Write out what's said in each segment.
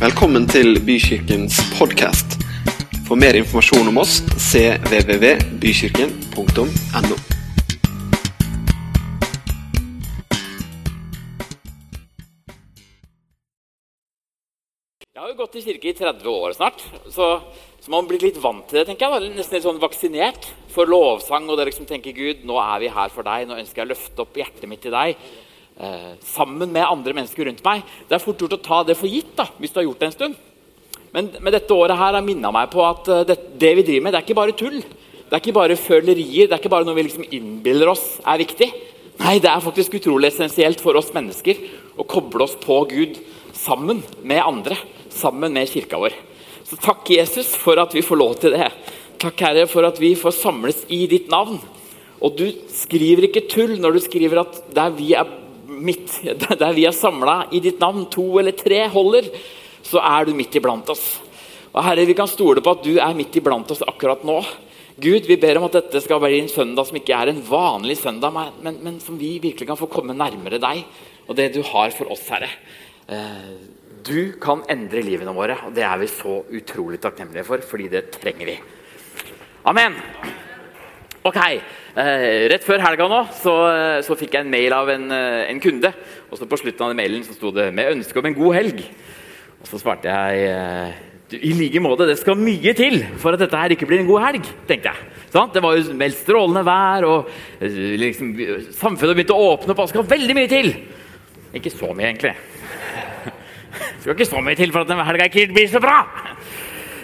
Velkommen til Bykirkens podkast. For mer informasjon om oss cvvvbykirken.no. Jeg har jo gått i kirke i 30 år snart, så, så man blir litt vant til det. tenker jeg. Nesten litt sånn vaksinert for lovsang. Og det liksom tenker Gud, nå er vi her for deg, nå ønsker jeg å løfte opp hjertet mitt til deg. Eh, sammen med andre mennesker rundt meg. Det er fort gjort å ta det for gitt da, hvis du har gjort det en stund. Men, men dette året her har minna meg på at eh, det, det, vi driver med, det er ikke bare tull. Det er ikke bare følerier, det er ikke bare noe vi liksom innbiller oss er viktig. Nei, det er faktisk utrolig essensielt for oss mennesker å koble oss på Gud sammen med andre sammen med kirka vår. Så takk, Jesus, for at vi får lov til det. Takk, Herre, for at vi får samles i ditt navn. Og du skriver ikke tull når du skriver at der vi er midt, der vi er samla i ditt navn, to eller tre holder, så er du midt iblant oss. Og Herre, vi kan stole på at du er midt iblant oss akkurat nå. Gud, vi ber om at dette skal være en søndag som ikke er en vanlig søndag, men, men som vi virkelig kan få komme nærmere deg og det du har for oss, Herre. Eh, du kan endre livene våre, og det er vi så utrolig takknemlige for, fordi det trenger vi. Amen. Ok, eh, Rett før helga nå så, så, fikk jeg en mail av en, eh, en, kunde. og så På slutten av mailen så sto det 'med ønske om en god helg'. Og Så svarte jeg eh, i like måte, det skal mye til for at dette her ikke blir en god helg. tenkte jeg. Sånn? Det var jo meldt strålende vær, og eh, liksom, samfunnet begynte å åpne opp. Det skal veldig mye til. Ikke så mye, egentlig. Det skal ikke så mye til for at denne helga ikke blir så bra!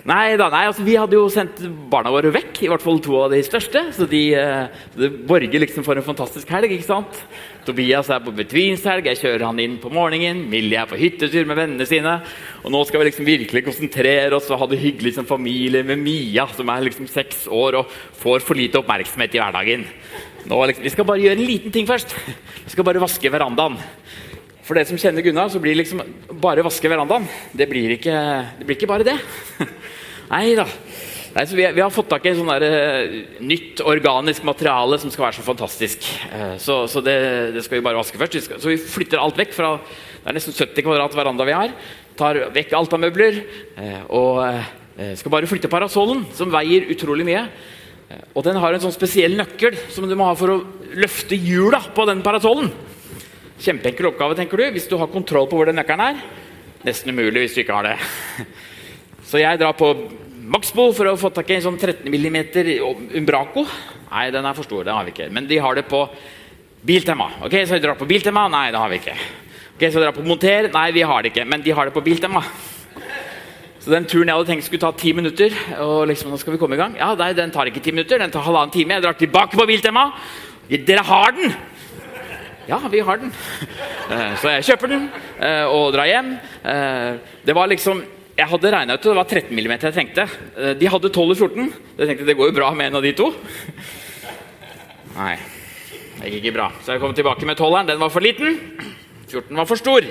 Nei da, nei, altså Vi hadde jo sendt barna våre vekk, i hvert fall to av de største. Så de, eh, det borger liksom for en fantastisk helg. ikke sant? Tobias er på betvinshelg, jeg kjører han inn på morgenen. Millie er på hyttetur med vennene sine. Og nå skal vi liksom virkelig konsentrere oss og ha det hyggelig som familie med Mia, som er liksom seks år og får for lite oppmerksomhet i hverdagen. Nå, liksom, vi skal bare gjøre en liten ting først. Vi skal bare vaske verandaen. For dere som kjenner Gunnar, så blir det liksom bare vaske verandaen. Det blir ikke, det blir ikke bare det. Nei da. Nei, vi, vi, har fått tak i sånn der, uh, nytt organisk materiale som skal være så fantastisk. Uh, så, så det, det, skal vi bare vaske først. Vi skal, så vi flytter alt vekk fra Det er nesten 70 kvadrat veranda vi har. Tar vekk alt av møbler. Uh, og skal bare flytte parasollen, som veier utrolig mye. Og den har en sånn spesiell nøkkel som du må ha for å løfte hjula på den parasollen. Kjempeenkel oppgave, tenker du, hvis du har kontroll på hvor den nøkkelen er. Nesten umulig hvis du ikke har det. Så jeg drar på Maxbo for å få tak i en sånn 13 mm Umbraco. Nei, den er for stor. den har vi ikke. Men de har det på Biltema. Ok, Så jeg drar på Biltema. Nei, det har vi ikke. Ok, Så jeg drar på Monter. Nei, vi har det ikke. Men de har det på Biltema. Så den turen jeg hadde tenkt skulle ta ti minutter, og liksom, nå skal vi komme i gang Ja, nei, den tar ikke ti minutter, den tar halvannen time. Jeg drar tilbake på Biltema. Dere har den! Ja, vi har den. Eh, så jeg kjøper den eh, og drar hjem. Eh, det var liksom jeg hadde regna ut at det var 13 mm jeg trengte. De hadde 12 og 14. Jeg tenkte det går jo bra med en av de to. Nei, det gikk ikke bra. Så jeg kom tilbake med 12-eren. Den var for liten. 14 var for stor.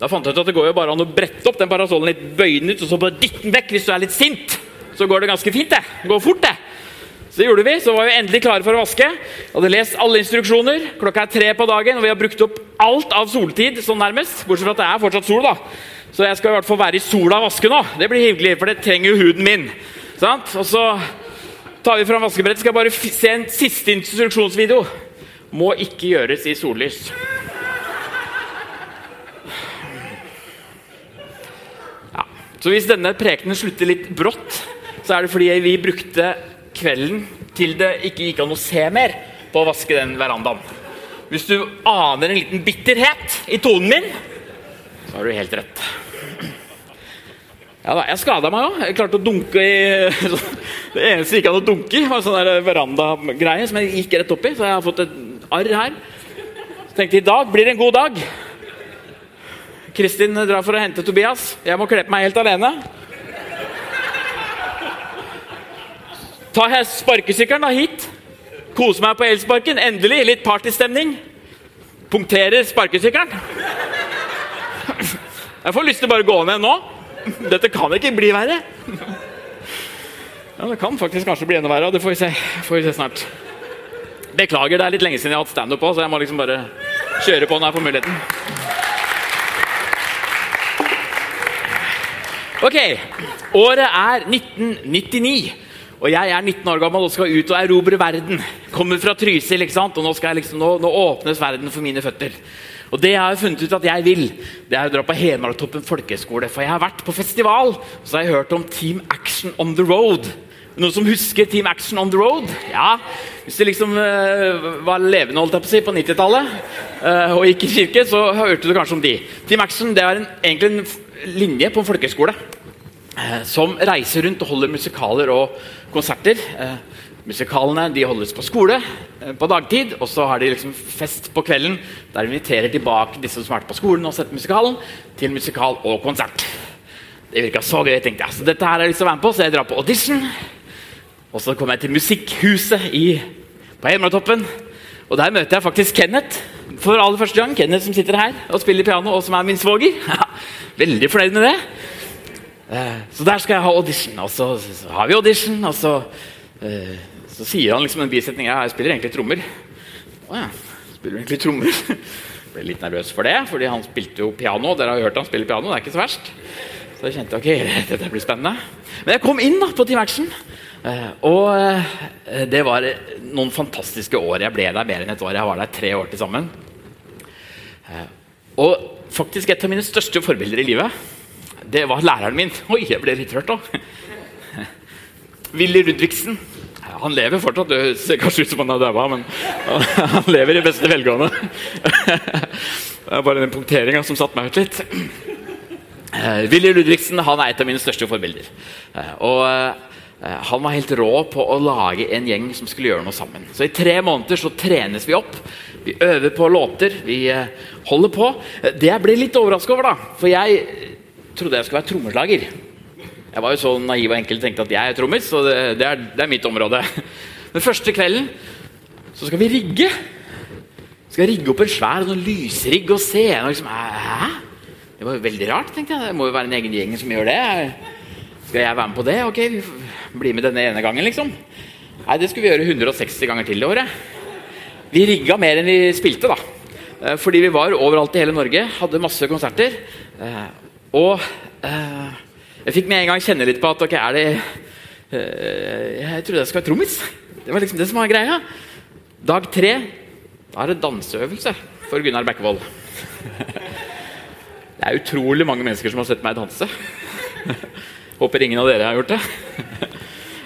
Da fant jeg ut at det går jo bare an å brette opp den parasollen litt, bøye den ut og så bare dytte den vekk hvis du er litt sint. Så går det ganske fint. det. Det går fort, det. Så det gjorde vi, så var vi endelig klare for å vaske. Jeg hadde lest alle instruksjoner. Klokka er tre på dagen, og vi har brukt opp alt av soltid. sånn nærmest, Bortsett fra at det er fortsatt sol. da. Så jeg skal i hvert fall være i sola og vaske nå. Det blir hyggelig, for det trenger jo huden min. Sant? Og så tar vi fram vaskebrettet. Skal bare se en siste instruksjonsvideo. Må ikke gjøres i sollys. Ja. Så hvis denne prekenen slutter litt brått, så er det fordi vi brukte kvelden til det ikke gikk an å se mer på å vaske den verandaen. Hvis du aner en liten bitterhet i tonen min, så har du helt rett. Ja da, Jeg skada meg òg. Jeg klarte å dunke i Det eneste gikk an å dunke i, var sånn verandagreie som jeg gikk rett opp i. Så jeg har fått et arr her. Så tenkte jeg i dag blir det en god dag. Kristin drar for å hente Tobias. Jeg må kle på meg helt alene. Ta sparkesykkelen da hit. Kose meg på elsparken. Endelig litt partystemning. Punkterer sparkesykkelen. Jeg får lyst til å bare gå ned nå. Dette kan ikke bli verre. Ja, Det kan faktisk kanskje bli enda verre. Det får vi se, får vi se snart. Beklager, det er litt lenge siden jeg har hatt standup òg, så jeg må liksom bare kjøre på når jeg får muligheten. Ok, Året er 1999. Og jeg er 19 år gammel og skal ut og erobre verden. Kommer fra Trysil, ikke sant? og nå, liksom, nå, nå, åpnes verden for mine føtter. Og det jeg har funnet ut at jeg vil, det er å dra på Hemaratoppen folkehøgskole. For jeg har vært på festival, og så har jeg hørt om Team Action on the Road. Noen som husker Team Action on the Road? Ja, Hvis du liksom uh, var levende holdt jeg på, å si, på 90-tallet uh, og gikk i kirke, så hørte du kanskje om de. Team Action det er en, egentlig en linje på en folkehøgskole som reiser rundt og holder musikaler og konserter. Musikalene de holdes på skole eh, på dagtid, og så har de liksom fest på kvelden. Der de inviterer tilbake disse som har vært på skolen og sett musikalen, til musikal og konsert. Det virka så gøy, tenkte jeg. Så dette her har jeg lyst til å være med på, så jeg drar på audition. Og så kommer jeg til Musikkhuset i, på Hedmarktoppen. Og der møter jeg faktisk Kenneth for aller første gang. Kenneth som sitter her og spiller piano, og som er min svoger. Veldig fornøyd med det. Eh, så der skal jeg ha audition. Og så, har vi audition, og så eh, så sier han liksom en bisetning jeg spiller egentlig trommer. Å ja, spiller egentlig trommer? Ble litt nervøs for det, fordi han spilte jo piano. Dere har jo hørt han spille piano, det er ikke så verst. Så jeg kjente ok, dette blir spennende. Men jeg kom inn da på Team Action. Eh, og det var noen fantastiske år. Jeg ble der mer enn et år. Jeg var der tre år til sammen. Og faktisk et av mine største forbilder i livet, det var læreren min. Oi, jeg ble litt rørt da. Willy Ludvigsen. Han lever fortsatt. Det ser kanskje ut som han er daua, men han lever i beste velgående. Det er bare den punkteringa som satte meg ut litt. Uh, Willy Ludvigsen han er et av mine største forbilder. Uh, og uh, Han var helt rå på å lage en gjeng som skulle gjøre noe sammen. Så I tre måneder så trenes vi opp. Vi øver på låter. Vi holder på. Det jeg ble litt overraska over, da, for jeg trodde jeg skulle være trommeslager. Jeg var jo så naiv og enkel og tenkte at jeg er trommis, så det, det, er, det, er, mitt område. Men første kvelden så skal vi rigge. Vi skal rigge opp en svær sånn lysrigg og scene. Og liksom, Hæ? Det var jo veldig rart. tenkte jeg. Det må jo være en egen gjeng som gjør det. Skal jeg være med på det? Ok, vi blir med denne ene gangen, liksom. Nei, det skulle vi gjøre 160 ganger til i året. Vi rigga mer enn vi spilte, da. Eh, fordi vi var overalt i hele Norge, hadde masse konserter. Og eh, jeg fikk med en gang kjenne litt på at ok, er det eh, Jeg trodde jeg skulle være trommis. Det var liksom det som var greia. Dag tre da er det danseøvelse for Gunnar Bekkevold. Det er utrolig mange mennesker som har sett meg danse. Håper ingen av dere har gjort det.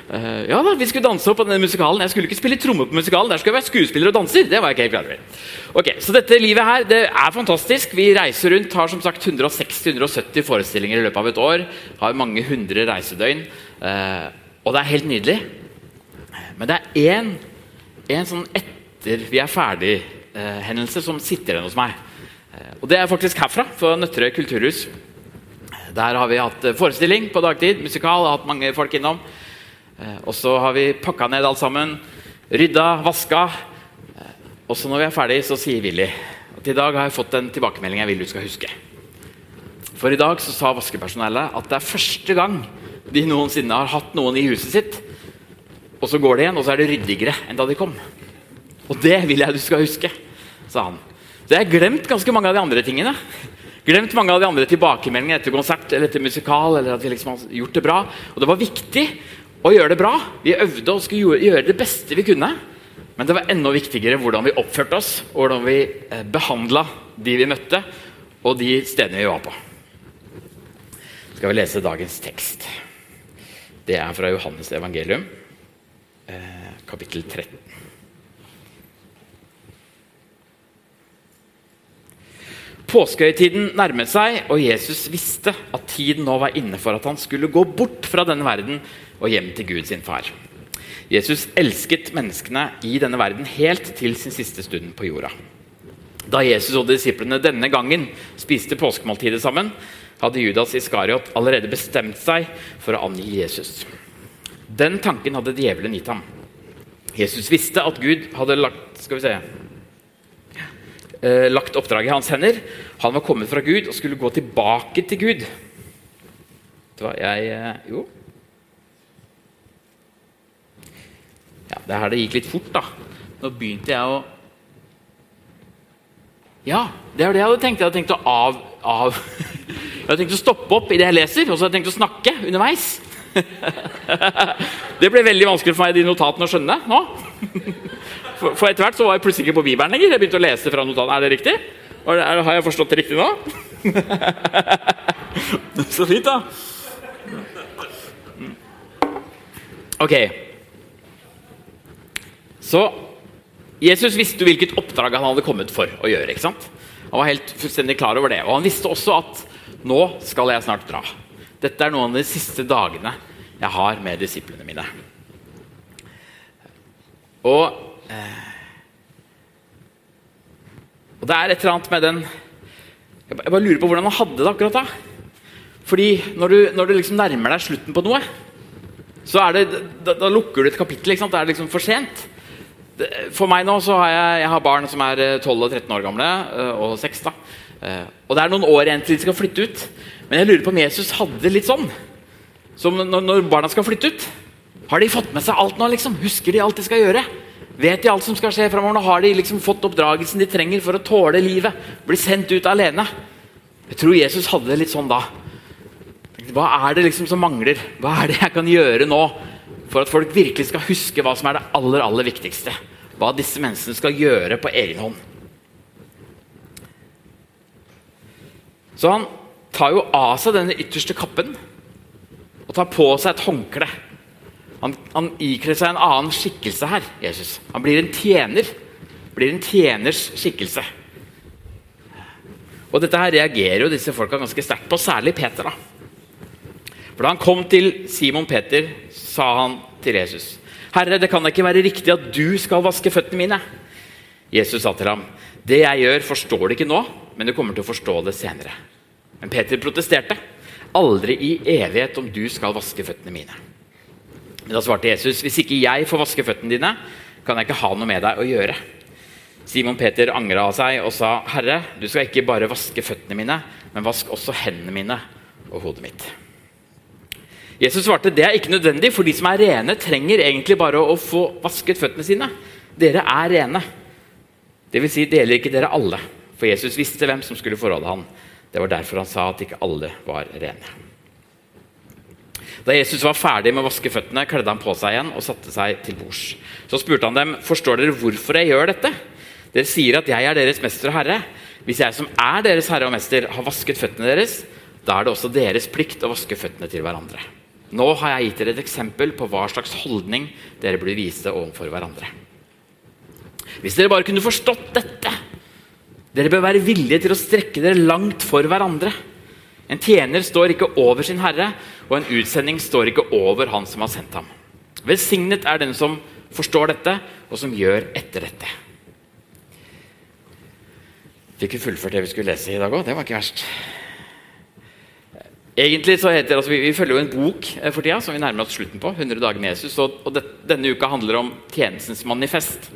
Uh, ja da, Vi skulle danse opp på denne musikalen. Jeg skulle ikke spille tromme på musikalen. Der skulle jeg være skuespiller og danser. Det var jeg ikke helt klar over. Ok, Så dette livet her det er fantastisk. Vi reiser rundt, har som sagt 160-170 forestillinger i løpet av et år. Har mange hundre reisedøgn. Uh, og det er helt nydelig. Men det er én, en sånn etter vi er ferdig-hendelse uh, som sitter igjen hos meg. og det er faktisk herfra, fra Nøtterøy kulturhus. Der har vi hatt forestilling på dagtid. Musikal. Har hatt mange folk innom. Eh, og så har vi pakka ned alt sammen. Rydda, vaska. Eh, og så når vi er ferdig, så sier Willy at i dag har jeg fått en tilbakemelding jeg vil du skal huske. For i dag så sa vaskepersonellet at det er første gang de noensinne har hatt noen i huset sitt, og så går det igjen, og så er det ryddigere enn da de kom. Og det vil jeg du skal huske, sa han. Så jeg har glemt ganske mange av de andre tingene. Glemt mange av de andre tilbakemeldingene etter konsert eller etter musikal. eller at vi liksom har gjort det bra. Og det var viktig og gjøre det bra. Vi øvde og skulle gjøre det beste vi kunne. Men det var enda viktigere hvordan vi oppførte oss, og hvordan vi eh, behandla de vi møtte, og de stedene vi var på. Skal vi lese dagens tekst. Det er fra Johannes evangelium, eh, kapittel 13. Påskehøytiden nærmet seg, og Jesus visste at tiden nå var inne for at han skulle gå bort fra denne verden og hjem til Gud sin far. Jesus elsket menneskene i denne verden helt til sin siste stund på jorda. Da Jesus og disiplene denne gangen spiste påskemåltidet sammen, hadde Judas Iskariot allerede bestemt seg for å angi Jesus. Den tanken hadde djevelen gitt ham. Jesus visste at Gud hadde lagt, skal vi se, eh, lagt oppdraget i hans hender. Han var kommet fra Gud og skulle gå tilbake til Gud. Det var jeg, eh, jo, Ja, det er her det gikk litt fort, da. Nå begynte jeg å Ja, det er det jeg hadde tenkt. Jeg hadde tenkt å av, av Jeg hadde tenkt å stoppe opp i det jeg leser, og så hadde jeg tenkt å snakke underveis. det ble veldig vanskelig for meg de notatene å skjønne nå. For, etter hvert så var jeg plutselig ikke på Bibelen lenger. Jeg begynte å lese fra notatene. Er det riktig? Har jeg forstått det riktig nå? så fint, da. Ok. Så Jesus visste hvilket oppdrag han hadde kommet for å gjøre. ikke sant? Han var helt fullstendig klar over det. Og han visste også at nå skal jeg snart dra. Dette er noen av de siste dagene jeg har med disiplene mine. Og, eh, og det er et eller annet med den Jeg bare lurer på hvordan han hadde det akkurat da. Fordi når du, når du liksom nærmer deg slutten på noe, så er det, da, da lukker du et kapittel. ikke sant? Da er det liksom for sent. For meg nå så har jeg, jeg har barn som er 12 eh, og 13 år gamle, eh, og 6. da. Eh, og det er noen år igjen til de skal flytte ut. Men jeg lurer på om Jesus hadde det litt sånn. Som når, barna skal flytte ut. Har de fått med seg alt nå? liksom? Husker de alt de skal gjøre? Vet de alt som skal skje framover? Har de liksom fått oppdragelsen de trenger for å tåle livet? Bli sendt ut alene? Jeg tror Jesus hadde det litt sånn da. Hva er det liksom som mangler? Hva er det jeg kan gjøre nå for at folk virkelig skal huske hva som er det aller, aller viktigste. Hva disse menneskene skal gjøre på egen hånd. Så han tar jo av seg denne ytterste kappen og tar på seg et håndkle. Han, han ikler seg en annen skikkelse her. Jesus. Han blir en tjener. Blir en tjeners skikkelse. Og Dette her reagerer jo disse folka ganske sterkt på, særlig Peter. da. For Da han kom til Simon Peter, sa han til Jesus, 'Herre, det kan ikke være riktig at du skal vaske føttene mine.' Jesus sa til ham, 'Det jeg gjør, forstår du ikke nå, men du kommer til å forstå det senere.' Men Peter protesterte. 'Aldri i evighet om du skal vaske føttene mine.' Men da svarte Jesus, 'Hvis ikke jeg får vaske føttene dine, kan jeg ikke ha noe med deg å gjøre.' Simon Peter angra seg og sa, 'Herre, du skal ikke bare vaske føttene mine, men vask også hendene mine og hodet mitt.' Jesus svarte det er ikke nødvendig, for de som er rene, trenger egentlig bare å få vasket føttene sine. Dere er rene. Det vil si, det gjelder ikke dere alle. For Jesus visste hvem som skulle forråde ham. Det var derfor han sa at ikke alle var rene. Da Jesus var ferdig med å vaske føttene, kledde han på seg igjen og satte seg til bords. Så spurte han dem, forstår dere hvorfor jeg gjør dette? Dere sier at jeg er deres mester og herre. Hvis jeg som er deres herre og mester, har vasket føttene deres, da er det også deres plikt å vaske føttene til hverandre. Nå har jeg gitt dere et eksempel på hva slags holdning dere blir vise overfor hverandre. Hvis dere bare kunne forstått dette Dere bør være villige til å strekke dere langt for hverandre. En tjener står ikke over sin herre, og en utsending står ikke over han som har sendt ham. Velsignet er den som forstår dette, og som gjør etter dette. Fikk vi fullført det vi skulle lese i dag òg? Det var ikke verst. Egentlig så heter altså, vi, følger jo en bok eh, for tida som vi nærmer oss slutten på. 100 dager med Jesus, og, og det, Denne uka handler om tjenestens manifest.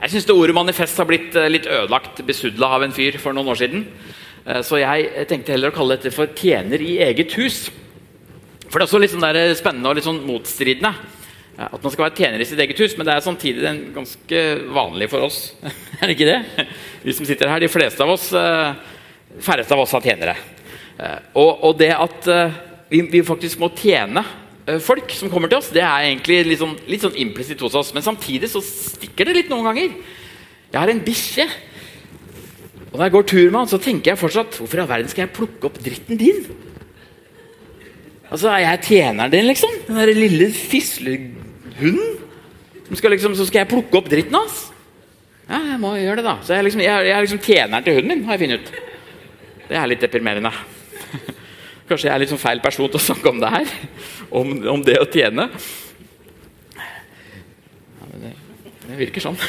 Jeg syns ordet manifest har blitt eh, litt ødelagt, besudla av en fyr for noen år siden. Eh, så jeg tenkte heller å kalle dette for 'tjener i eget hus'. For det er også litt sånn der spennende og litt sånn motstridende. At man skal være tjener i sitt eget hus, men det er samtidig ganske vanlig for oss. er det ikke det? Vi som sitter her, de fleste av oss, færreste av oss har tjenere. Eh, og, og, det at eh, vi, vi, faktisk må tjene eh, folk som kommer til oss, det er egentlig litt sånn, litt sånn implisitt hos oss. Men samtidig så stikker det litt noen ganger. Jeg har en bikkje. Og når jeg går tur med han, så tenker jeg fortsatt Hvorfor i all verden skal jeg plukke opp dritten din? Altså, Er jeg tjeneren din, liksom? Den der lille fislehunden? Skal liksom, så skal jeg plukke opp dritten hans? Ja, jeg må gjøre det, da. Så jeg liksom, jeg, jeg er liksom tjeneren til hunden min, har jeg funnet ut. Det er litt deprimerende. Kanskje jeg er litt sånn feil person til å snakke om det her? Om, om det å tjene? Ja, det, det, virker sånn.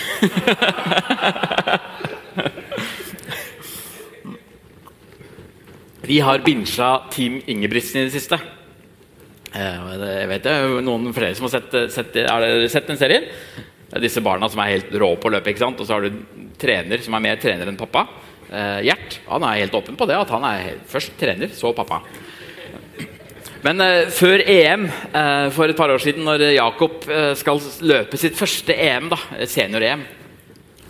Vi har binsja Team Ingebrigtsen i det siste. Eh, jeg vet det noen flere som har sett, sett, sett den serien. Det er disse barna som er helt rå på å løpe. ikke sant? Og så har du trener som er mer trener enn pappa. Eh, Gjert han er helt åpen på det, at han er først trener, så pappa. Men eh, før EM eh, for et par år siden, når Jakob eh, skal løpe sitt første EM, senior-EM,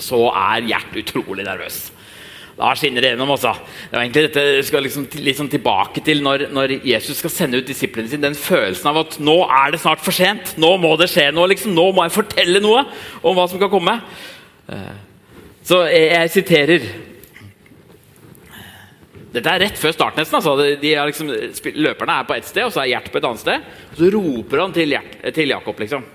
så er Gjert utrolig nervøs. Da skinner det gjennom. også. Det var egentlig dette skal liksom liksom tilbake til når, når Jesus skal sende ut disiplene sine. Den følelsen av at nå er det snart for sent. Nå må det skje noe. liksom. Nå må jeg fortelle noe om hva som kan komme. Eh, Så jeg, jeg siterer Dette er rett før starten. nesten. Altså. Er liksom, løperne er på ett sted, og så er Gjert på et annet sted. Og så roper han til, Gjert, til Jakob, liksom.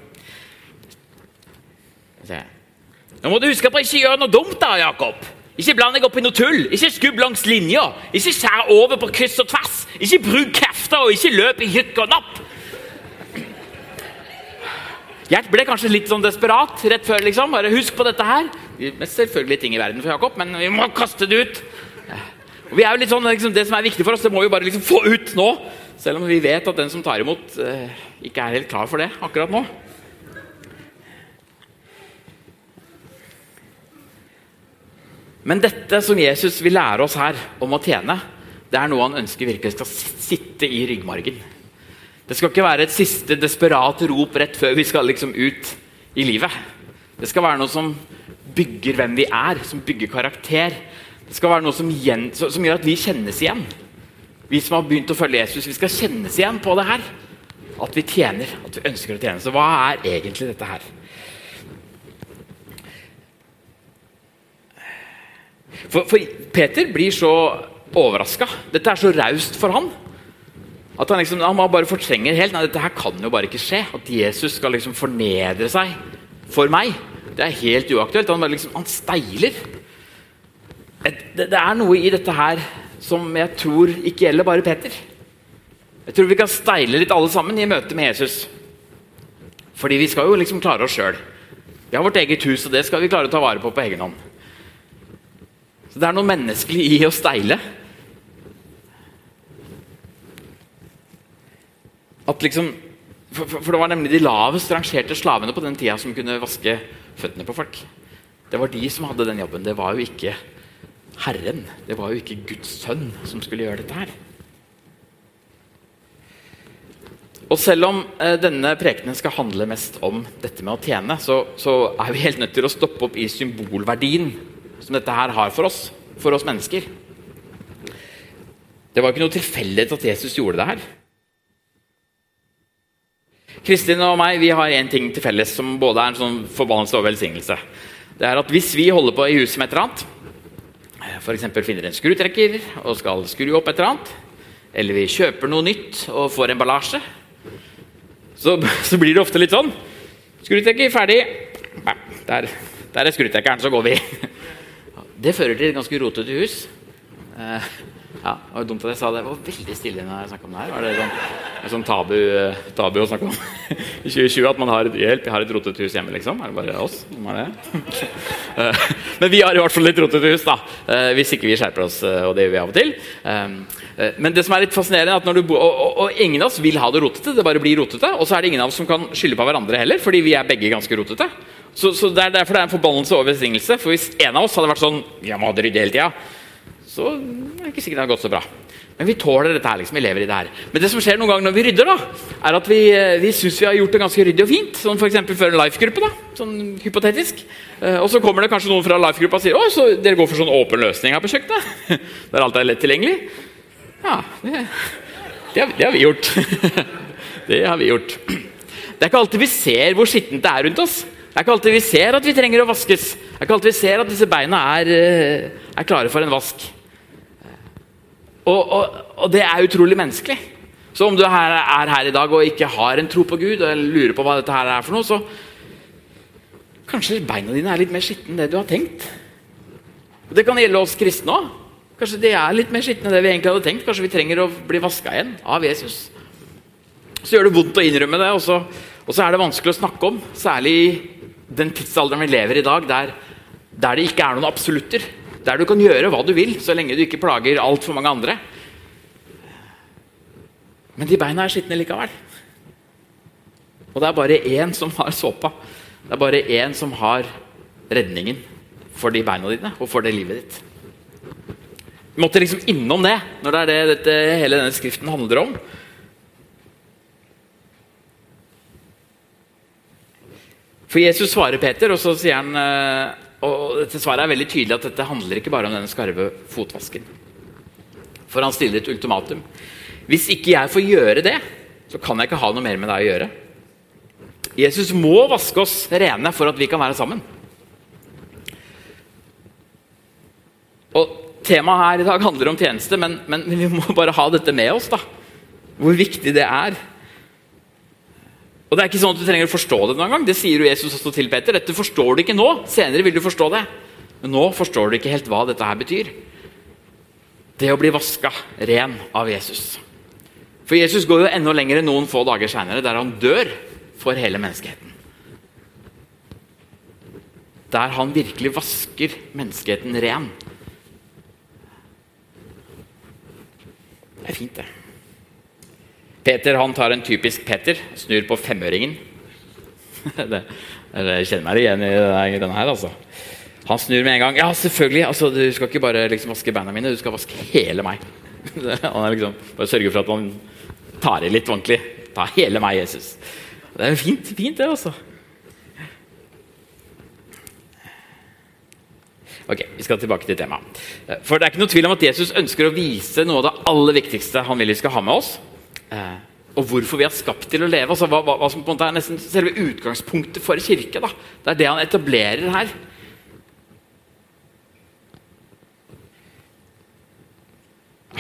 Nå må du huske på å ikke gjøre noe dumt, da, Jakob. Ikke bland deg opp i noe tull. Ikke skubb langs linja. Ikke skjær over på kryss og tvers. Ikke bruk krefter, og ikke løp i hykk og napp. Gjert ble kanskje litt sånn desperat rett før. liksom. Bare husk på dette her. Det er selvfølgelig ting i verden for Jakob, men vi må kaste det ut. Og vi er jo litt sånn, liksom, Det som er viktig for oss, det må vi bare liksom få ut nå. Selv om vi vet at den som tar imot, eh, ikke er helt klar for det akkurat nå. Men dette som Jesus vil lære oss her om å tjene, det er noe han ønsker virkelig skal sitte i ryggmargen. Det skal ikke være et siste desperat rop rett før vi skal liksom ut i livet. Det skal være noe som bygger hvem vi er, som bygger karakter. Det skal være noe som, gjen, som gjør at vi kjennes igjen. Vi som har begynt å følge Jesus, vi skal kjennes igjen på det her. At vi tjener, at vi ønsker å tjene. Så hva er egentlig dette her? For, for Peter blir så overraska. Dette er så raust for han. At han liksom, han bare fortrenger helt. Nei, dette her kan jo bare ikke skje. At Jesus skal liksom fornedre seg for meg. Det er helt uaktuelt. Han, liksom, han steiler. Et, det, det er noe i dette her som jeg tror ikke gjelder bare Peter. Jeg tror vi kan steile litt alle sammen i møte med Jesus. Fordi vi skal jo liksom klare oss sjøl. Vi har vårt eget hus, og det skal vi klare å ta vare på på egen hånd. Så det er noe menneskelig i å steile. At liksom, for, for det var nemlig de lavest rangerte slavene på den tida som kunne vaske føttene på folk. Det var de som hadde den jobben. Det var jo ikke Herren. Det var jo ikke Guds sønn som skulle gjøre dette her. Og selv om eh, denne prekenen skal handle mest om dette med å tjene, så, så, er vi helt nødt til å stoppe opp i symbolverdien som dette her har for oss, for oss mennesker. Det var ikke noe tilfeldighet at Jesus gjorde det her. Kristin og meg vi har én ting til felles som både er en sånn forbannelse og velsignelse. Det er at Hvis vi holder på i huset med et eller annet, f.eks. finner en skrutrekker og skal skru opp et eller annet, eller vi kjøper noe nytt og får emballasje, så, så blir det ofte litt sånn Skrutrekker ferdig. Der, der er skrutrekkeren, så går vi. Det fører til et ganske rotete hus. Eh, ja, det var dumt at jeg sa det. Det var veldig stille når jeg snakka om det her. Var det sånn, en sånn tabu, tabu å snakke om i 2020 at man har hjelp? Jeg har et rotete hus hjemme, liksom? Er det bare oss som har det? Men vi har i hvert fall litt rotete hus, da. Hvis ikke vi skjerper oss, og det gjør vi av og til. Men det som er litt fascinerende, er at du og, og, og ingen av oss vil ha det rotete, det bare blir rotete. Og så er det ingen av oss som kan skylde på hverandre heller, fordi vi er begge ganske rotete. Så, så det er derfor det er en forbannelse og velsignelse. For hvis en av oss hadde vært sånn Jeg må ha det ryddig hele tida så er det ikke sikkert det har gått så bra. Men vi tåler dette her. liksom, vi lever i det her. Men det som skjer noen ganger når vi rydder, da, er at vi, vi syns vi har gjort det ganske ryddig og fint. Sånn f.eks. før en life-gruppe. da, sånn hypotetisk. Eh, og så kommer det kanskje noen fra life-gruppa og sier å, så dere går for sånn åpen løsning her på kjøkkenet. Der alt er lett tilgjengelig. Ja, det, det, har, det har vi gjort. det har vi gjort. Det er ikke alltid vi ser hvor skittent det er rundt oss. Det er ikke alltid vi ser at vi trenger å vaskes. Det er ikke alltid vi ser at disse beina er, er klare for en vask. Og, og, og, det er utrolig menneskelig. Så om du er her, er her, i dag og ikke har en tro på Gud, og lurer på hva dette her er for noe, så kanskje beina dine er litt mer skitne enn det du har tenkt. Det kan gjelde oss kristne òg. Kanskje de er litt mer skitne enn det vi egentlig hadde tenkt. Kanskje vi trenger å bli vaska igjen av Jesus. Så gjør det vondt å innrømme det, og så, og så er det vanskelig å snakke om. Særlig i den tidsalderen vi lever i i dag, der, der det ikke er noen absolutter. Der du kan gjøre hva du vil, så lenge du ikke plager altfor mange andre. Men de beina er skitne likevel. Og det er bare én som har såpa. Det er bare én som har redningen for de beina dine og for det livet ditt. Vi måtte liksom innom det når det er det dette, hele denne skriften handler om. For Jesus svarer Peter, og så sier han og dette svaret er veldig tydelig at dette handler ikke bare om denne skarve fotvasken. For han stiller et ultimatum. Hvis ikke jeg får gjøre det, så kan jeg ikke ha noe mer med deg å gjøre. Jesus må vaske oss rene for at vi kan være sammen. Og Temaet her i dag handler om tjeneste, men, men vi må bare ha dette med oss. da. Hvor viktig det er. Og Det er ikke sånn at du trenger å forstå det noen gang. Det sier jo Jesus også til Peter. Dette forstår du ikke nå. Senere vil du forstå det. Men nå forstår du ikke helt hva dette her betyr. Det å bli vaska ren av Jesus. For Jesus går jo enda lenger enn noen få dager seinere, der han dør for hele menneskeheten. Der han virkelig vasker menneskeheten ren. Det er fint, det. Peter han tar en typisk Peter, snur på femøringen. det, jeg kjenner meg igjen i denne her, altså. Han snur med en gang. Ja, selvfølgelig! Altså, du skal ikke bare liksom, vaske beina mine, du skal vaske hele meg. han er liksom, Bare sørge for at han tar i litt ordentlig. Ta hele meg, Jesus. Det er fint, fint det, altså. Ok, Vi skal tilbake til temaet. For Det er ikke noe tvil om at Jesus ønsker å vise noe av det aller viktigste han vil vi skal ha med oss. Eh, og hvorfor vi er skapt til å leve. altså hva, hva, som på en måte er nesten selve utgangspunktet for kirke. da. Det er det han etablerer her.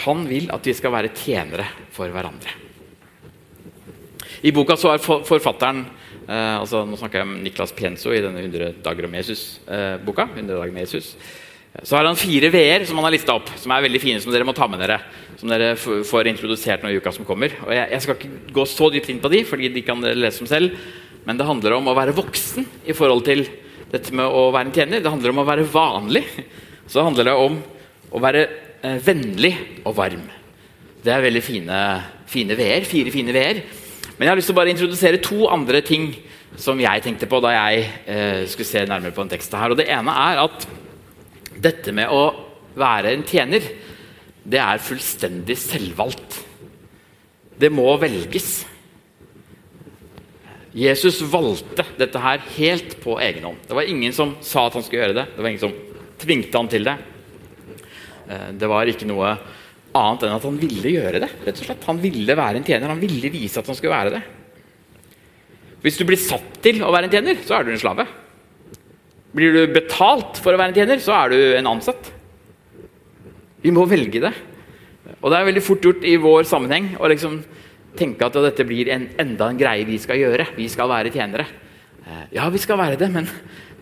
Han vil at vi skal være tjenere for hverandre. I boka så er forfatteren eh, altså Nå snakker jeg om Niklas Pienso i denne 100 dager om Jesus-boka. Eh, 100 dager med Jesus. Så har han fire v-er som han har lista opp, som er veldig fine, som dere må ta med dere. Som dere får introdusert nå i uka som kommer. Og jeg, jeg, skal ikke gå så dypt inn på de, fordi de kan dere lese om selv. Men det handler om å være voksen i forhold til dette med å være en tjener. Det handler om å være vanlig. Så handler det om å være eh, vennlig og varm. Det er veldig fine, fine v-er. Fire fine v-er. Men jeg har lyst til å bare introdusere to andre ting som jeg tenkte på da jeg eh, skulle se nærmere på den teksten her. Og Det ene er at dette med å være en tjener, det er fullstendig selvvalgt. Det må velges. Jesus valgte dette her helt på egen hånd. Det var ingen som sa at han skulle gjøre det. Det var ingen som tvingte han til det. Eh, det var ikke noe annet enn at han ville gjøre det. rett og slett. Han ville være en tjener. Han ville vise at han skulle være det. Hvis du blir satt til å være en tjener, så er du en slave. Blir du betalt for å være en tjener, så er du en ansatt. Vi må velge det. Og det er veldig fort gjort i vår sammenheng å liksom tenke at dette blir en, enda en greie vi skal gjøre. Vi skal være tjenere. Eh, ja, vi skal være det, men,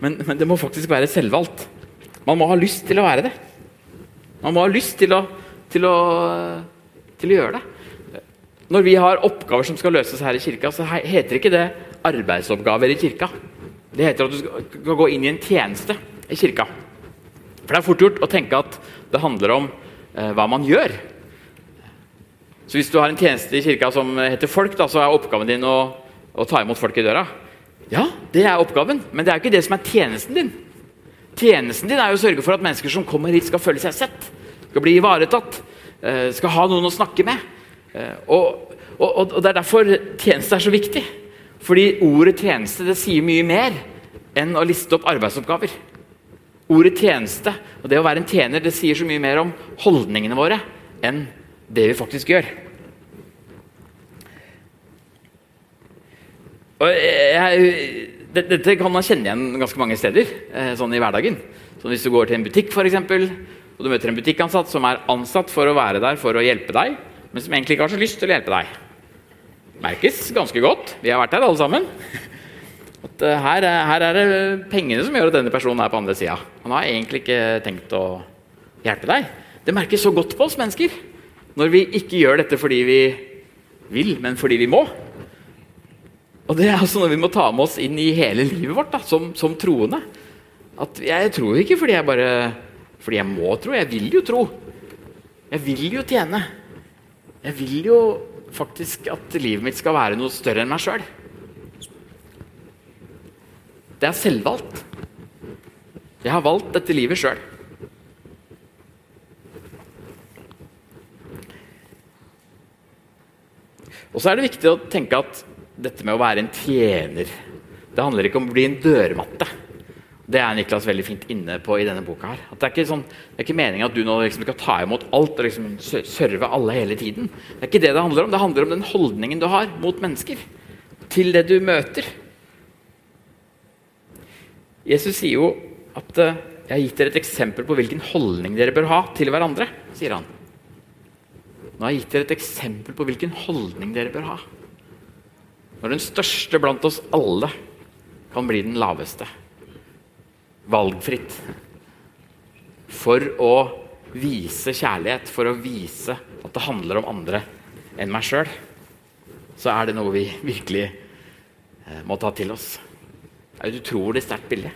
men, men det må faktisk være selvvalgt. Man må ha lyst til å være det. Man må ha lyst til å til å, til å gjøre det. Når vi har oppgaver som skal løses her i kirka, så heter ikke det arbeidsoppgaver i kirka. Det heter at du skal gå inn i en tjeneste i kirka. For det er fort gjort å tenke at det handler om eh, hva man gjør. Så hvis du har en tjeneste i kirka som heter folk, da, så er oppgaven din å, å, ta imot folk i døra. Ja, det er oppgaven, men det er jo ikke det som er tjenesten din. Tjenesten din er jo å sørge for at mennesker som kommer hit, skal føle seg sett skal bli ivaretatt, eh, skal ha noen å snakke med. Eh, og, og, og, Det er derfor tjeneste er så viktig. Fordi ordet tjeneste det sier mye mer enn å liste opp arbeidsoppgaver. Ordet tjeneste og det å være en tjener det sier så mye mer om holdningene våre enn det vi faktisk gjør. Og jeg, dette kan man kjenne igjen ganske mange steder eh, sånn i hverdagen. Så hvis du går til en butikk, for eksempel, og du møter en butikkansatt som er ansatt for å være der for å hjelpe deg, men som egentlig ikke har så lyst til å hjelpe deg. Merkes ganske godt. Vi har vært her alle sammen. At uh, her, her, er det pengene som gjør at denne personen er på andre sida. Han har egentlig ikke tenkt å hjelpe deg. Det merkes så godt på oss mennesker når vi ikke gjør dette fordi vi vil, men fordi vi må. Og Det er altså noe vi må ta med oss inn i hele livet vårt da, som, som troende. At Jeg tror ikke fordi jeg bare fordi jeg må tro. Jeg vil jo tro. Jeg vil jo tjene. Jeg vil jo faktisk at livet mitt skal være noe større enn meg sjøl. Det er selvvalgt. Jeg har valgt dette livet sjøl. Og så er det viktig å tenke at dette med å være en tjener Det handler ikke om å bli en dørmatte. Det er Niklas veldig fint inne på i denne boka. her. At det er ikke, sånn, ikke meningen at du nå liksom skal ta imot alt og liksom serve alle hele tiden. Det er ikke det det handler om. Det handler om den holdningen du har mot mennesker. Til det du møter. Jesus sier jo at eh, 'jeg har gitt dere et eksempel på hvilken holdning dere bør ha til hverandre'. sier han. Nå har jeg gitt dere et eksempel på hvilken holdning dere bør ha. Når den største blant oss alle kan bli den laveste valgfritt. For å vise kjærlighet, for å vise at det handler om andre enn meg sjøl, så er det noe vi virkelig eh, må ta til oss. Det er et utrolig sterkt bilde.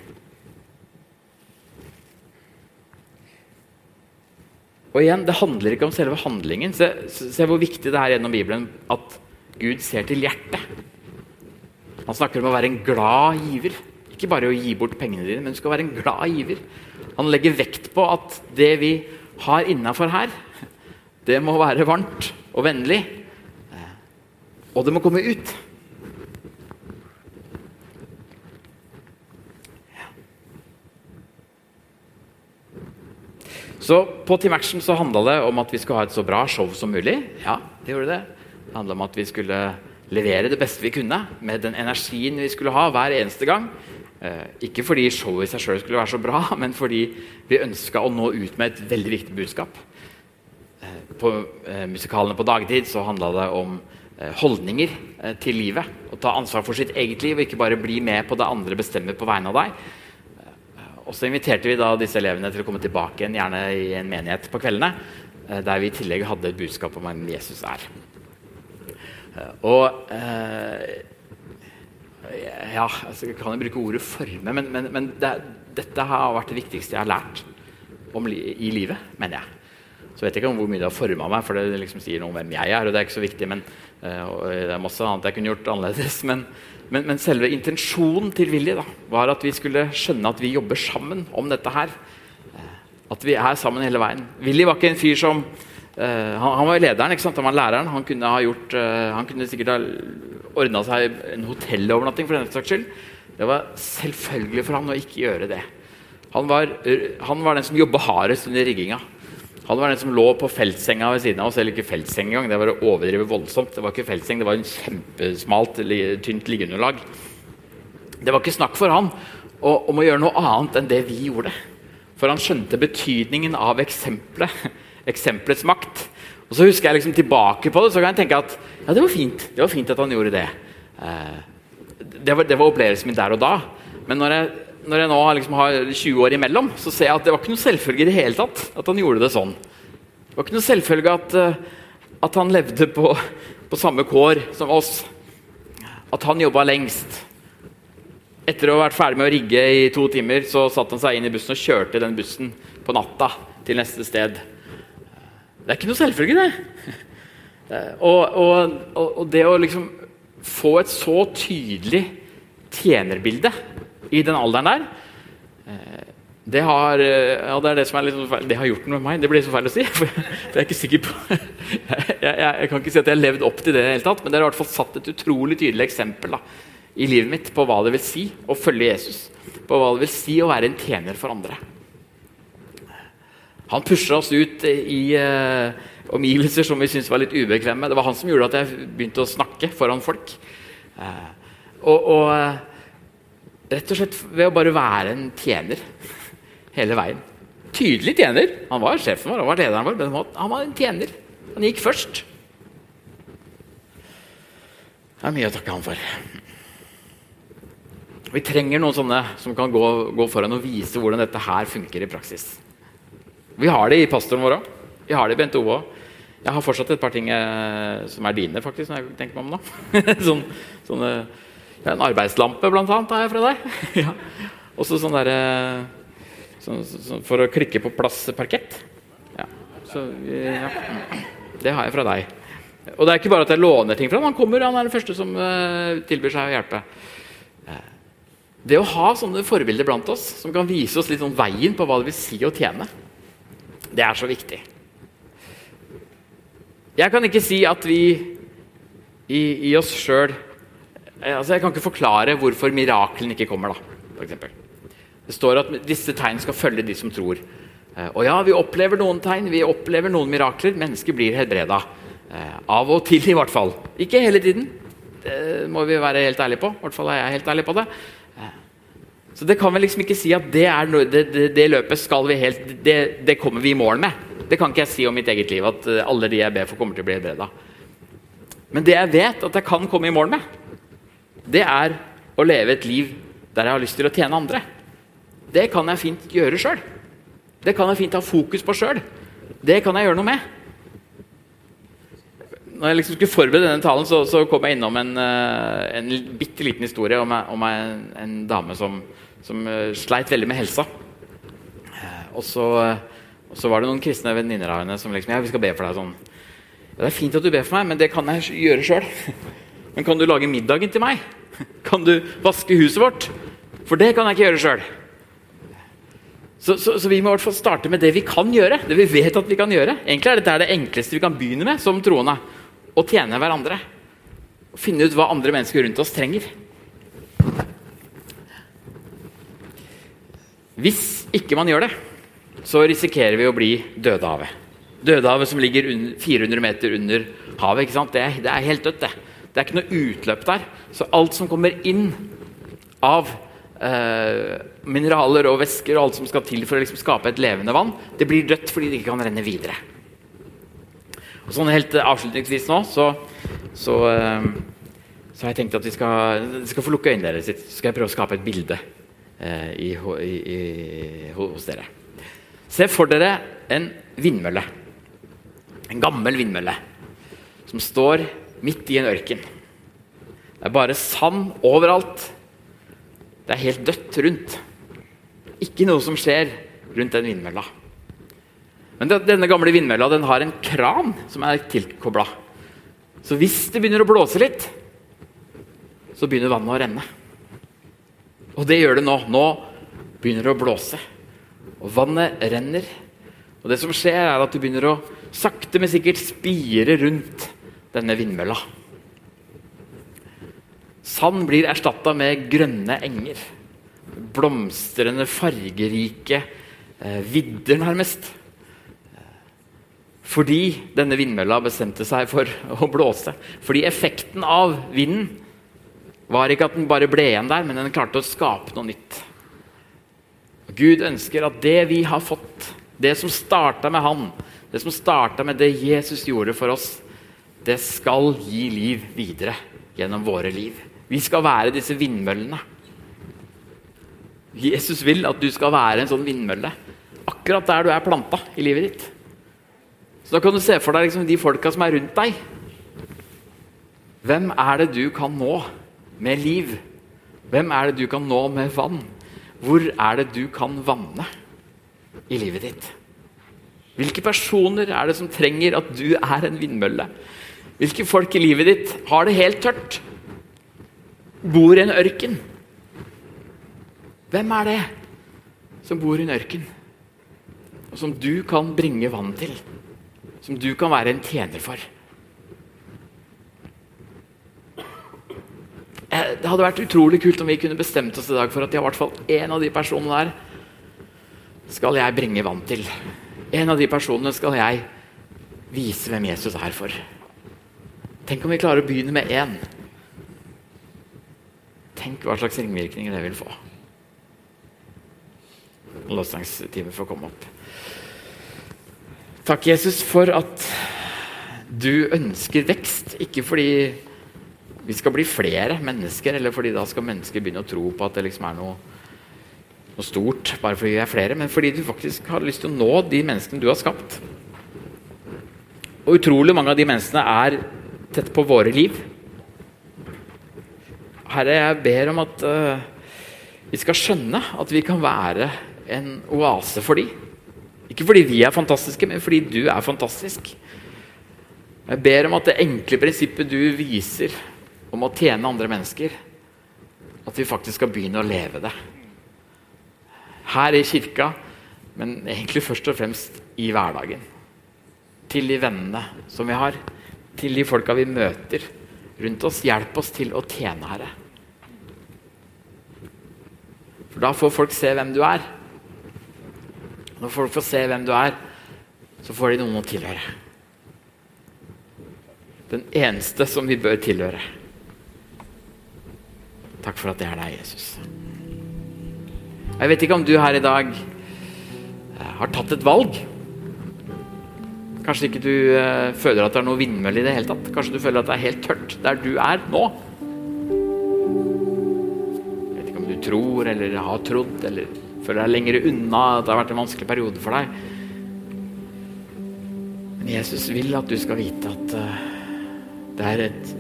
Og igjen, Det handler ikke om selve handlingen. Se, se hvor viktig det er gjennom Bibelen at Gud ser til hjertet. Han snakker om å være en glad giver. Ikke bare å gi bort pengene dine, men du skal være en glad giver. Han legger vekt på at det vi har innafor her, det må være varmt og vennlig. Og det må komme ut. Så på Team Action så handla det om at vi skulle ha et så bra show som mulig. Ja, det gjorde det. Det handla om at vi skulle levere det beste vi kunne med den energien vi skulle ha hver eneste gang. Eh, ikke fordi showet i seg sjøl skulle være så bra, men fordi vi ønska å nå ut med et veldig viktig budskap. Eh, på eh, musikalene på dagtid så handla det om holdninger til livet. Å ta ansvar for sitt eget liv og ikke bare bli med på det andre bestemmer på vegne av deg. Og så inviterte vi da disse elevene til å komme tilbake igjen, gjerne i en menighet på kveldene, der vi i tillegg hadde et budskap om hvem Jesus er. Og ja, altså, Jeg kan jo bruke ordet forme, men, men, men det, dette har vært det viktigste jeg har lært om, i livet, mener jeg. Så vet jeg ikke om hvor mye det har forma meg, for det liksom sier noe om hvem jeg er. og Det er ikke så viktig, men uh, det er masse annet jeg kunne gjort annerledes. Men, men, men selve intensjonen til Willy da, var at vi skulle skjønne at vi jobber sammen om dette her. Uh, at vi er sammen hele veien. Willy var ikke en fyr som uh, han, han, var lederen, han var læreren. Han kunne, gjort, han kunne sikkert ha ordna seg en hotellovernatting for denne saks skyld. Det var selvfølgelig for han å ikke gjøre det. Han var, han var den som jobba hardest under rigginga. Han var den som lå på feltsenga ved siden av oss. Eller ikke feltseng engang, det var å overdrive voldsomt. Det var ikke feltseng, det var en kjempesmalt, tynt liggeunderlag. Det var ikke snakk for han om å gjøre noe annet enn det vi gjorde. For han skjønte betydningen av eksempelet. Eksempelets makt. Og så husker jeg liksom tilbake på det, så kan jeg tenke at ja, det var fint Det var fint at han gjorde det. Eh, det, var, det, var, opplevelsen min der og da. Men når jeg, når jeg nå liksom har 20 år imellom, så ser jeg at det var ikke noe selvfølge i det hele tatt at han gjorde det sånn. Det var ikke noe selvfølge at, uh, at han levde på, på, samme kår som oss. At han jobba lengst. Etter å ha vært ferdig med å rigge i to timer, så satte han seg inn i bussen og kjørte den bussen på natta til neste sted. Det er ikke noe selvfølge, det. Eh, og, og, og, det å liksom få et så tydelig tjenerbilde i den alderen der eh, det har, eh, ja, det, det, sånn det har gjort noe med meg. Det blir så feil å si. For det er ikke sikker på. Jeg, jeg, jeg, kan ikke si at jeg har levd opp til det hele tatt, men det har i hvert fall satt et utrolig tydelig eksempel da, i livet mitt på hva det vil si å følge Jesus. På hva det vil si å være en tjener for andre. Han pusha oss ut i eh, omgivelser som vi syntes var litt ubekvemme. Det var han som gjorde at jeg begynte å snakke foran folk. Eh, og, og uh, rett og slett ved å bare være en tjener hele veien. Tydelig tjener. Han var sjefen vår, han var lederen vår, men han var en tjener. Han gikk først. Det er mye å takke han for. Vi trenger noen sånne som kan gå, gå foran og vise hvordan dette her funker i praksis. Vi har det i pastoren vår òg. Vi har det i Bente Ove òg. Jeg har fortsatt et par ting eh, som er dine, faktisk. når jeg tenker meg om nå. sånn, sånne, ja, en arbeidslampe, blant annet, har jeg fra deg. ja. Og så sånn derre så, så, For å klikke på plass parkett. Ja. Så, ja. Det har jeg fra deg. Og det er ikke bare at jeg låner ting fra ham. Han kommer, han er den første som eh, tilbyr seg å hjelpe. Det å ha sånne forbilder blant oss, som kan vise oss litt sånn veien på hva det vil si å tjene, det er så viktig. Jeg kan ikke si at vi i, i oss sjøl altså Jeg kan ikke forklare hvorfor miraklene ikke kommer. da, eksempel. Det står at disse tegn skal følge de som tror. Eh, og ja, vi opplever noen tegn, vi opplever noen mirakler. Mennesker blir helbreda. Eh, av og til, i hvert fall. Ikke hele tiden. Det må vi være helt ærlige på. I hvert fall er jeg helt ærlig på det. Eh, så det kan vi liksom ikke si at det, noe, det, det, det løpet skal vi helt det, kommer vi i mål med. Det kan ikke jeg si om mitt eget liv, at alle de jeg ber for, kommer til å bli helbreda. Men det jeg vet at jeg kan komme i mål med, det er å leve et liv der jeg har lyst til å tjene andre. Det kan jeg fint gjøre sjøl. Det kan jeg fint ha fokus på sjøl. Det kan jeg gjøre noe med. Når jeg liksom skulle forberede denne talen, så, så kom jeg innom en, uh, en bitte liten historie om, om en, en, dame som, som uh, sleit veldig med helsa. Uh, og, så, og, så, var det noen kristne venninner av henne som liksom Ja, vi skal be for deg sånn. Ja, det er fint at du ber for meg, men det kan jeg gjøre sjøl. Men kan du lage middagen til meg? Kan du vaske huset vårt? For det kan jeg ikke gjøre sjøl. Så, så, så, vi må i hvert fall starte med det vi kan gjøre. det vi vet at vi kan gjøre. Egentlig er dette det enkleste vi kan begynne med som troende. Å tjene hverandre. Å finne ut hva andre mennesker rundt oss trenger. Hvis ikke man gjør det, så risikerer vi å bli Dødehavet. Dødehavet som ligger 400 meter under havet. ikke sant? Det er, det er helt dødt. Det. det er ikke noe utløp der. Så alt som kommer inn av eh, mineraler og væsker og alt som skal til for å liksom skape et levende vann, det blir dødt fordi det ikke kan renne videre. Og sånn helt Avslutningsvis nå så, så, eh, så, har jeg tenkt at vi skal, skal få lukke øynene deres litt. Så skal jeg prøve å skape et bilde eh, i, i, i, hos dere. Se for dere en vindmølle. En gammel vindmølle som står midt i en ørken. Det er bare sand overalt. Det er helt dødt rundt. Ikke noe som skjer rundt den vindmølla. Men denne gamle vindmølla den har en kran som er tilkobla. Så hvis det begynner å blåse litt, så begynner vannet å renne. Og det gjør det nå. Nå begynner det å blåse. Og vannet renner. Og det som skjer, er at du begynner å sakte, men sikkert spire rundt denne vindmølla. Sand blir erstatta med grønne enger. Blomstrende, fargerike eh, vidder, nærmest. Fordi denne vindmølla bestemte seg for å blåse. Fordi effekten av vinden var ikke at den bare ble igjen der, men den klarte å skape noe nytt. Gud ønsker at det vi har fått, det som starta med Han, det som starta med det Jesus gjorde for oss, det skal gi liv videre gjennom våre liv. Vi skal være disse vindmøllene. Jesus vil at du skal være en sånn vindmølle akkurat der du er planta i livet ditt. Så da kan du se for deg liksom de folka som er rundt deg. Hvem er det du kan nå med liv? Hvem er det du kan nå med vann? Hvor er det du kan vanne i livet ditt? Hvilke personer er det som trenger at du er en vindmølle? Hvilke folk i livet ditt har det helt tørt? bor i en ørken. Hvem er det som bor i en ørken? Og som du kan bringe vann til? Som du kan være en tjener for? Det hadde vært utrolig kult om vi kunne bestemt oss i dag for at i hvert fall én av de personene der skal jeg bringe vann til. En av de personene skal jeg vise hvem Jesus er for. Tenk om vi klarer å begynne med én. Tenk hva slags ringvirkninger det vil få. Lovsangsteamet får komme opp. Takk, Jesus, for at du ønsker vekst. Ikke fordi vi skal bli flere mennesker, eller fordi da skal mennesker begynne å tro på at det liksom er noe, noe stort bare fordi vi er flere, men fordi du faktisk har lyst til å nå de menneskene du har skapt. Og utrolig mange av de menneskene er tett på våre liv. Herre, jeg ber om at uh, vi skal skjønne at vi kan være en oase for dem. Ikke fordi vi er fantastiske, men fordi du er fantastisk. Jeg ber om at det enkle prinsippet du viser om å tjene andre mennesker, at vi faktisk skal begynne å leve det. Her i kirka, men egentlig først og fremst i hverdagen. Til de vennene som vi har, til de folka vi møter rundt oss. Hjelp oss til å tjene, Herre. For da får folk se hvem du er. Når folk får se hvem du er, så får de noen å tilhøre. Den eneste som vi bør tilhøre. Takk for at det er deg, Jesus. Jeg vet ikke om du her i dag eh, har tatt et valg. Kanskje ikke du uh, føler at det er noe vindmølle i det hele tatt. Kanskje du føler at det er helt tørt der du er nå. Jeg vet ikke om du tror eller har trodd eller føler deg lenger unna at det har vært en vanskelig periode for deg. Men Jesus vil at du skal vite at uh, det er et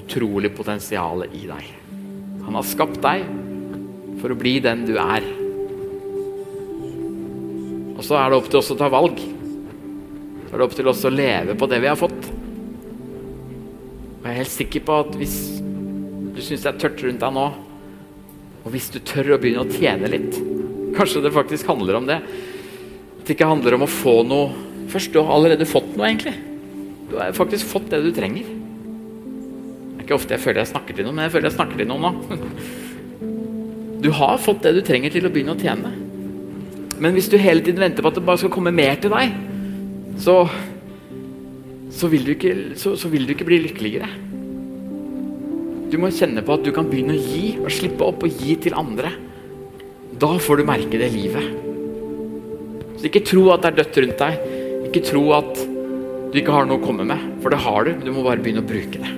utrolig potensial i deg. Han har skapt deg for å bli den du er. Og så er det opp til oss å ta valg. Så er det opp til oss å leve på det vi har fått. Og jeg er helt sikker på at hvis du syns det er tørt rundt deg nå, og hvis du tør å begynne å tjene litt Kanskje det faktisk handler om det. At det ikke handler om å få noe først. Du har allerede fått noe, egentlig. Du har faktisk fått det du trenger. Ikke ofte jeg føler jeg snakker til noen, men jeg føler jeg snakker til noen nå. Du har fått det du trenger til å begynne å tjene. Men hvis du hele tiden venter på at det bare skal komme mer til deg, så, så, vil, du ikke, så, så vil du ikke bli lykkeligere. Du må kjenne på at du kan begynne å gi, og slippe opp og gi til andre. Da får du merke det livet. Så ikke tro at det er dødt rundt deg. Ikke tro at du ikke har noe å komme med, for det har du. Du må bare begynne å bruke det.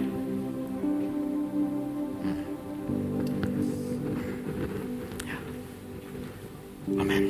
Amen.